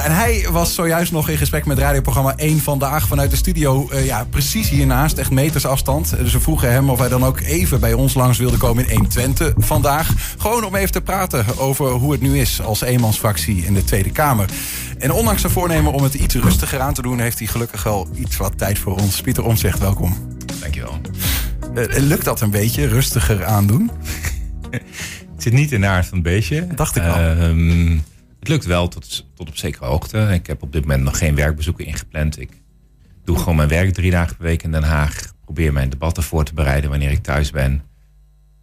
Ja, en hij was zojuist nog in gesprek met radioprogramma 1 vandaag vanuit de studio. eh, ja, precies hiernaast, echt meters afstand. Dus we vroegen hem of hij dan ook even bij ons langs wilde komen in 120 vandaag. Gewoon om even te praten over hoe het nu is als eenmansfractie in de Tweede Kamer. En ondanks zijn voornemen om het iets rustiger aan te doen, heeft hij gelukkig wel iets wat tijd voor ons. Pieter Omtzigt, welkom. Dankjewel. Eh, lukt dat een beetje, rustiger aandoen? Het zit niet in de aard van het beestje. Dacht ik al. Ehm, het lukt wel tot, tot op zekere hoogte. Ik heb op dit moment nog geen werkbezoeken ingepland. Ik doe gewoon mijn werk drie dagen per week in Den Haag. Probeer mijn debatten voor te bereiden wanneer ik thuis ben.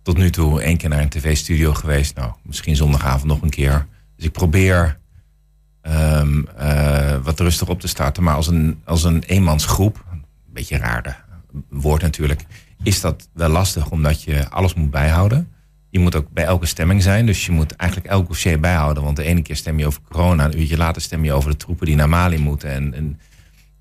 Tot nu toe één keer naar een tv-studio geweest. Nou, misschien zondagavond nog een keer. Dus ik probeer ehm, eh, wat rustig op te starten. Maar als een, als een eenmansgroep, een beetje een rare woord natuurlijk, is dat wel lastig omdat je alles moet bijhouden. Je moet ook bij elke stemming zijn. Dus je moet eigenlijk elk dossier bijhouden. Want de ene keer stem je over corona. Een uurtje later stem je over de troepen die naar Mali moeten. En, en,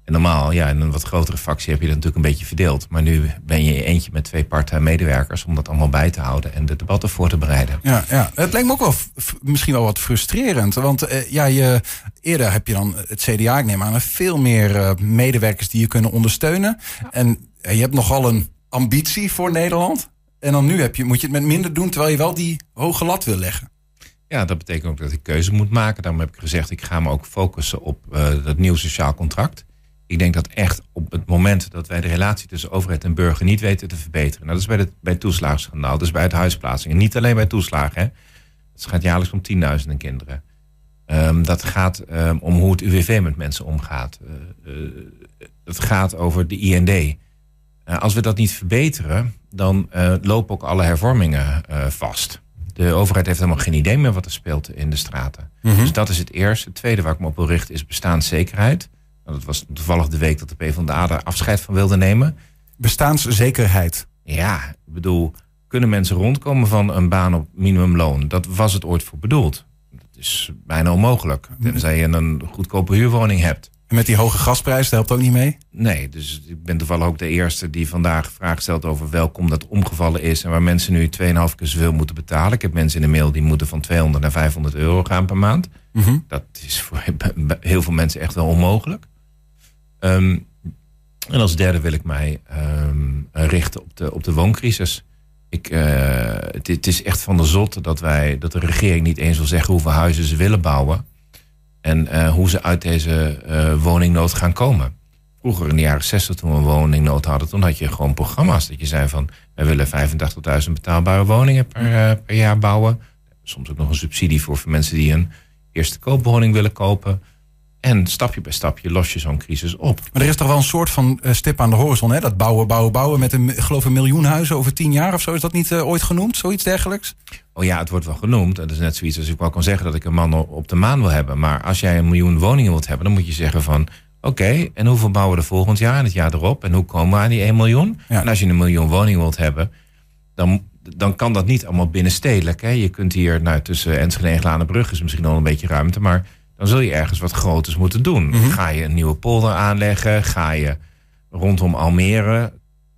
en normaal, ja, in een wat grotere fractie heb je dat natuurlijk een beetje verdeeld. Maar nu ben je eentje met twee part-time medewerkers om dat allemaal bij te houden en de debatten voor te bereiden. Ja, ja. het lijkt me ook wel misschien wel wat frustrerend. Want eh, ja, je, eerder heb je dan het CDA, ik neem aan, veel meer eh, medewerkers die je kunnen ondersteunen. En eh, je hebt nogal een ambitie voor Nederland. En dan nu heb je, moet je het met minder doen, terwijl je wel die hoge lat wil leggen. Ja, dat betekent ook dat ik keuze moet maken. Daarom heb ik gezegd, ik ga me ook focussen op eh dat nieuw sociaal contract. Ik denk dat echt op het moment dat wij de relatie tussen overheid en burger niet weten te verbeteren. Nou, dat is bij, de, bij het toeslagenschandaal, dat is bij het huisplaatsing. En niet alleen bij toeslagen. Het gaat jaarlijks om tienduizenden kinderen. Ehm, dat gaat ehm, om hoe het UWV met mensen omgaat. Eh, eh, het gaat over de IND. Eh, als we dat niet verbeteren, dan eh, lopen ook alle hervormingen eh, vast. De overheid heeft helemaal geen idee meer wat er speelt in de straten. Dus dat is het eerste. Het tweede waar ik me op wil richten is bestaanszekerheid. Nou, dat was toevallig de week dat de PvdA daar afscheid van wilde nemen. Bestaanszekerheid. Ja, ik bedoel, kunnen mensen rondkomen van een baan op minimumloon? Dat was het ooit voor bedoeld. Dat is bijna onmogelijk. Tenzij je een goedkope huurwoning hebt. En met die hoge gasprijs, dat helpt ook niet mee. Nee, dus ik ben toevallig ook de eerste die vandaag vraag stelt over welkom dat omgevallen is en waar mensen nu 2,5 keer zoveel moeten betalen. Ik heb mensen in de mail die moeten van 200 naar 500 euro gaan per maand. Mhm. Dat is voor heel veel mensen echt wel onmogelijk. Ehm, en als derde wil ik mij ehm, richten op de, op de wooncrisis. Ik, eh, het, het is echt van de zot dat, wij, dat de regering niet eens wil zeggen hoeveel huizen ze willen bouwen. En eh, hoe ze uit deze eh, woningnood gaan komen. Vroeger in de jaren 60 toen we woningnood hadden, toen had je gewoon programma's. Dat je zei van, wij willen 85.000 betaalbare woningen per, eh, per jaar bouwen. Soms ook nog een subsidie voor, voor mensen die een eerste koopwoning willen kopen. En stapje bij stapje los je zo'n crisis op. Maar er is toch wel een soort van eh, stip aan de horizon, hè? Dat bouwen, bouwen, bouwen met een, geloof een miljoen huizen over tien jaar of zo. Is dat niet eh, ooit genoemd? Zoiets dergelijks? Oh ja, het wordt wel genoemd. Dat is net zoiets als ik wel kan zeggen dat ik een man op de maan wil hebben. Maar als jij een miljoen woningen wilt hebben, dan moet je zeggen van... Oké, en hoeveel bouwen we er volgend jaar en het jaar erop? En hoe komen we aan die 1 miljoen? Ja. En als je een miljoen woningen wilt hebben, dan, dan kan dat niet allemaal binnenstedelijk. Hè? Je kunt hier, nou, tussen Enschede en Glanenbrug is misschien al een beetje ruimte... maar dan zul je ergens wat groters moeten doen. Ga je een nieuwe polder aanleggen? Ga je rondom Almere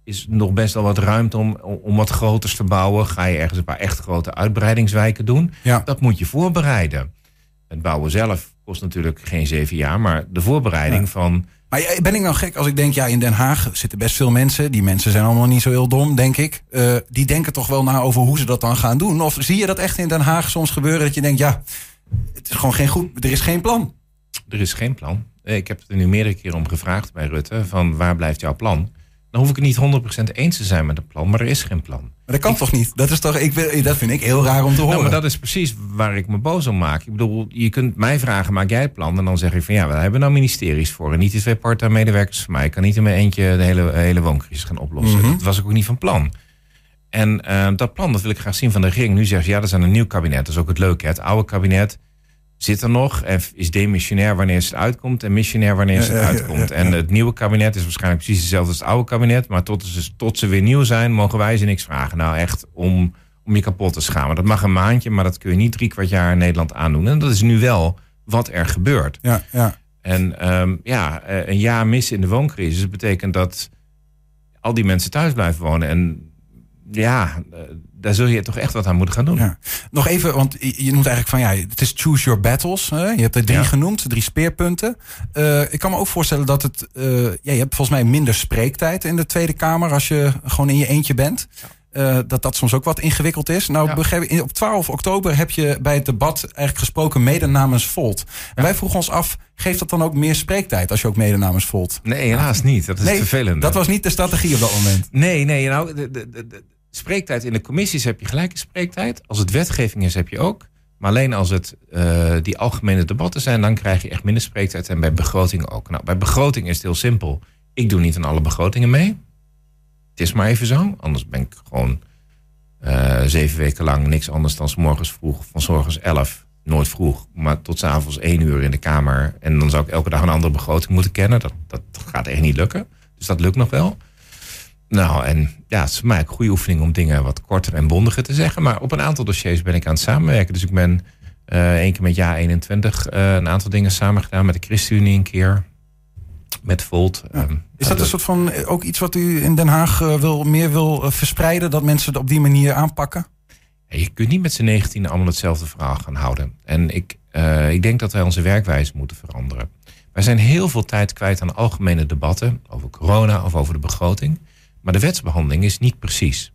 is nog best wel wat ruimte om, om wat groters te bouwen. Ga je ergens een paar echt grote uitbreidingswijken doen. Ja. Dat moet je voorbereiden. Het bouwen zelf kost natuurlijk geen zeven jaar, maar de voorbereiding van. Maar eh, ben ik nou gek als ik denk, ja, in Den Haag zitten best veel mensen. Die mensen zijn allemaal niet zo heel dom, denk ik. Eh, die denken toch wel na over hoe ze dat dan gaan doen. Of zie je dat echt in Den Haag soms gebeuren dat je denkt, ja, het is gewoon geen goed, er is geen plan. Er is geen plan. Eh, Ik heb er nu meerdere keren om gevraagd bij Rutte: van waar blijft jouw plan? Dan hoef ik het niet 100% eens te zijn met het plan, maar er is geen plan. Maar dat kan toch niet? Dat, is toch, ik, dat vind ik heel raar om te horen. Nou, maar dat is precies waar ik me boos om maak. Ik bedoel, je kunt mij vragen, maak jij het plan? En dan zeg ik van ja, we hebben nou ministeries voor. En niet die twee part-time medewerkers van mij. Ik kan niet in mijn eentje de hele, hele wooncrisis gaan oplossen. Mhm. Dat was ik ook niet van plan. En eh, dat plan, dat wil ik graag zien van de regering. Nu zeggen ze, ja, dat is aan een nieuw kabinet. Dat is ook het leuke. Het oude kabinet zit er nog en is demissionair wanneer ze uitkomt... en missionair wanneer ja, uitkomt. En het nieuwe kabinet is waarschijnlijk precies hetzelfde als het oude kabinet... maar tot ze, tot ze weer nieuw zijn, mogen wij ze niks vragen. Nou, echt om, om je kapot te schamen. Dat mag een maandje, maar dat kun je niet drie kwart jaar in Nederland aandoen. En dat is nu wel wat er gebeurt. Ja, ja. En ehm, ja, eh, een jaar missen in de wooncrisis betekent dat al die mensen thuis blijven wonen. En ja, eh, daar zul je toch echt wat aan moeten gaan doen. Ja. Nog even, want je noemt eigenlijk van ja, het is choose your battles. Hè? Je hebt er drie genoemd, drie speerpunten. Uh, ik kan me ook voorstellen dat het, uh, ja, je hebt volgens mij minder spreektijd in de Tweede Kamer als je gewoon in je eentje bent. Uh, dat dat soms ook wat ingewikkeld is. Nou, begrijp, op 12 oktober heb je bij het debat eigenlijk gesproken mede namens Volt. En wij vroegen ons af, geeft dat dan ook meer spreektijd als je ook mede namens Volt? Nee, helaas niet. Dat is nee, vervelend. Dat was niet de strategie op dat moment. Nee, nee, nou, de, de, de, spreektijd in de commissies heb je gelijke spreektijd. Als het wetgeving is, heb je ook. Maar alleen als het uh, die algemene debatten zijn, dan krijg je echt minder spreektijd. En bij begroting ook. Nou, bij begroting is het heel simpel. Ik doe niet aan alle begrotingen mee. Het is maar even zo. Anders ben ik gewoon uh, zeven weken lang niks anders dan morgens vroeg, van s elf, nooit vroeg, maar tot s avonds één uur in de kamer. En dan zou ik elke dag een andere begroting moeten kennen. Dat, dat gaat echt niet lukken. Dus dat lukt nog wel. Nou, en ja, het is voor mij een goede oefening om dingen wat korter en bondiger te zeggen. Maar op een aantal dossiers ben ik aan het samenwerken. Dus ik ben uh, één keer met jaar 21 uh, een aantal dingen samen gedaan. Met de ChristenUnie een keer. Met Volt. Ja. Um, is dat een soort van eh, ook iets wat u in Den Haag uh, wil, meer wil verspreiden? Dat mensen het op die manier aanpakken? Ja, je kunt niet met z'n 19 allemaal hetzelfde verhaal gaan houden. En ik, ik denk dat wij onze werkwijze moeten veranderen. Wij zijn heel veel tijd kwijt aan algemene debatten over corona of over de begroting. Maar de wetsbehandeling is niet precies.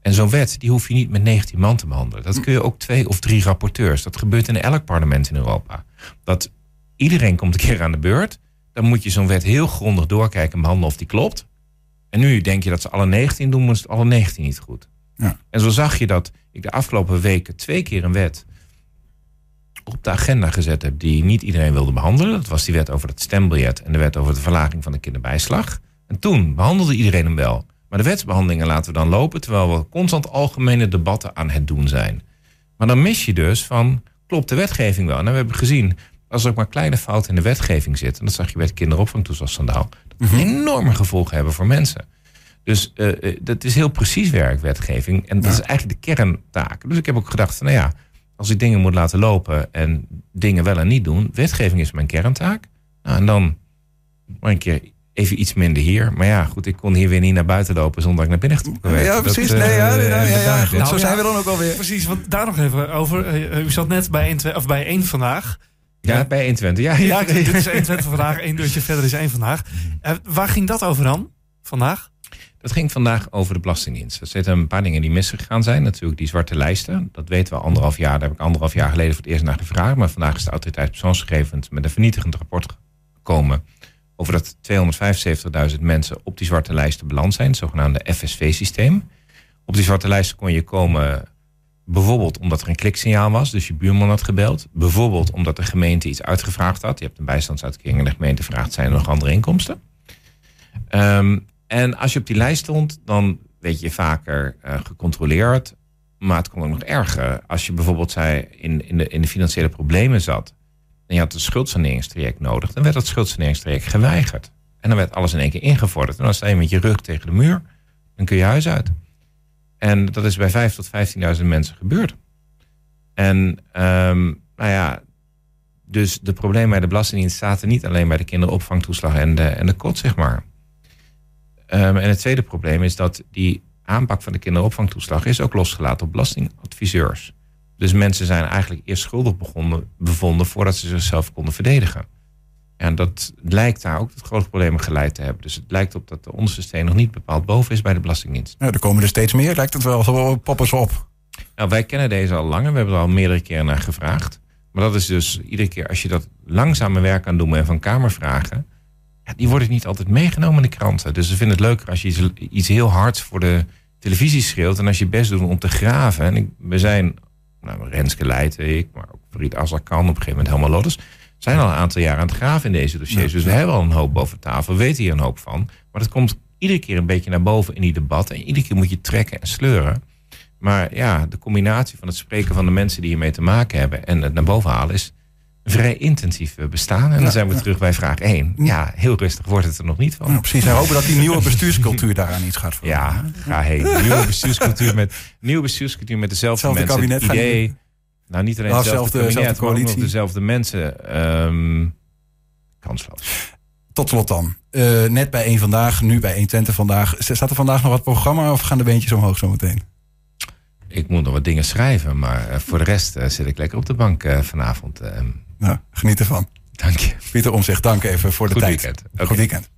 En zo'n wet, die hoef je niet met 19 man te behandelen. Dat kun je ook twee of drie rapporteurs. Dat gebeurt in elk parlement in Europa. Dat iedereen komt een keer aan de beurt. Dan moet je zo'n wet heel grondig doorkijken en behandelen of die klopt. En nu denk je dat ze alle 19 doen, maar het alle 19 niet goed. Ja. En zo zag je dat ik de afgelopen weken twee keer een wet op de agenda gezet heb die niet iedereen wilde behandelen. Dat was die wet over het stembiljet en de wet over de verlaging van de kinderbijslag. En toen behandelde iedereen hem wel. Maar de wetsbehandelingen laten we dan lopen, terwijl we constant algemene debatten aan het doen zijn. Maar dan mis je dus van, klopt de wetgeving wel? En we hebben gezien, als er ook maar kleine fouten in de wetgeving zitten, en dat zag je bij het kinderopvangtoeslagschandaal, dat mhm. enorme gevolgen hebben voor mensen. Dus uh, dat is heel precies werk, wetgeving. En dat is eigenlijk de kerntaak. Dus ik heb ook gedacht, van, nou ja, als ik dingen moet laten lopen en dingen wel en niet doen, wetgeving is mijn kerntaak. Nou, en dan maar een keer even iets minder hier. Maar ja, goed, ik kon hier weer niet naar buiten lopen zonder dat ik naar binnen getrokken Ja, precies. Dat, nee, ja, ja, ja, ja, zo zijn we dan ook alweer. Precies, want daar nog even over. Uh, u zat net bij 1, of bij 1 vandaag. Ja, bij 120. Ja, ja, dit is 120 vandaag. Eén deurtje verder is 1 vandaag. Uh, waar ging dat over dan, vandaag? Dat ging vandaag over de Belastingdienst. Er zitten een paar dingen die misgegaan zijn. Natuurlijk die zwarte lijsten. Dat weten we anderhalf jaar. Daar heb ik anderhalf jaar geleden voor het eerst naar gevraagd. Maar vandaag is de autoriteit persoonsgegevens met een vernietigend rapport gekomen over dat 275.000 mensen op die zwarte lijsten beland zijn, het zogenaamde FSV-systeem. Op die zwarte lijsten kon je komen bijvoorbeeld omdat er een kliksignaal was, dus je buurman had gebeld. Bijvoorbeeld omdat de gemeente iets uitgevraagd had. Je hebt een bijstandsuitkering en de gemeente vraagt zijn er nog andere inkomsten. Um, en als je op die lijst stond, dan werd je vaker uh, gecontroleerd. Maar het kon ook nog erger. Als je bijvoorbeeld zei in, in, de, in de financiële problemen zat en je had een schuldsaneringstraject nodig, dan werd dat schuldsaneringstraject geweigerd. En dan werd alles in één keer ingevorderd. En dan sta je met je rug tegen de muur, dan kun je huis uit. En dat is bij 5.000 tot 15.000 mensen gebeurd. En um, nou ja, dus de problemen bij de Belastingdienst zaten niet alleen bij de kinderopvangtoeslag en de, en de kot, zeg maar. Um, en het tweede probleem is dat die aanpak van de kinderopvangtoeslag is ook losgelaten op belastingadviseurs. Dus mensen zijn eigenlijk eerst schuldig begonnen, bevonden voordat ze zichzelf konden verdedigen. En dat lijkt daar ook tot grote problemen geleid te hebben. Dus het lijkt op dat de onderste steen nog niet bepaald boven is bij de Belastingdienst. Ja, er komen er steeds meer, lijkt het wel. Zo poppen ze op. Nou, wij kennen deze al langer. We hebben er al meerdere keren naar gevraagd. Maar dat is dus iedere keer als je dat langzame werk aan doen en van Kamervragen. Ja, die worden niet altijd meegenomen in de kranten. Dus ze vinden het leuker als je iets, iets heel hards voor de televisie schreeuwt. En als je best doet om te graven. En ik, we zijn nou, Renske Leijten, ik, maar ook Farid Azarkan, op een gegeven moment helemaal Lottes, zijn al een aantal jaar aan het graven in deze dossiers. dus we hebben al een hoop boven tafel, we weten hier een hoop van. Maar dat komt iedere keer een beetje naar boven in die debatten. En iedere keer moet je trekken en sleuren. Maar ja, de combinatie van het spreken van de mensen die hiermee te maken hebben en het naar boven halen is vrij intensief bestaan. En dan zijn we terug bij vraag 1. Ja, heel rustig wordt het er nog niet van. precies. En hopen dat die nieuwe bestuurscultuur daaraan iets gaat veranderen. Ja, ga heen. Nieuwe bestuurscultuur met, nieuwe bestuurscultuur met dezelfde mensen. Kabinet idee. Nou, niet alleen nou, dezelfde kabinet, maar ook nog dezelfde mensen. Um, kansloos. Tot slot dan. Uh, net bij één vandaag, nu bij 120 vandaag. Staat er vandaag nog wat programma of gaan de beentjes omhoog zometeen? ik moet nog wat dingen schrijven. Maar eh, voor de rest eh, zit ik lekker op de bank eh, vanavond. Nou, geniet ervan. dank je. Pieter Omzicht, dank even voor de Goed tijd. weekend. Goed weekend.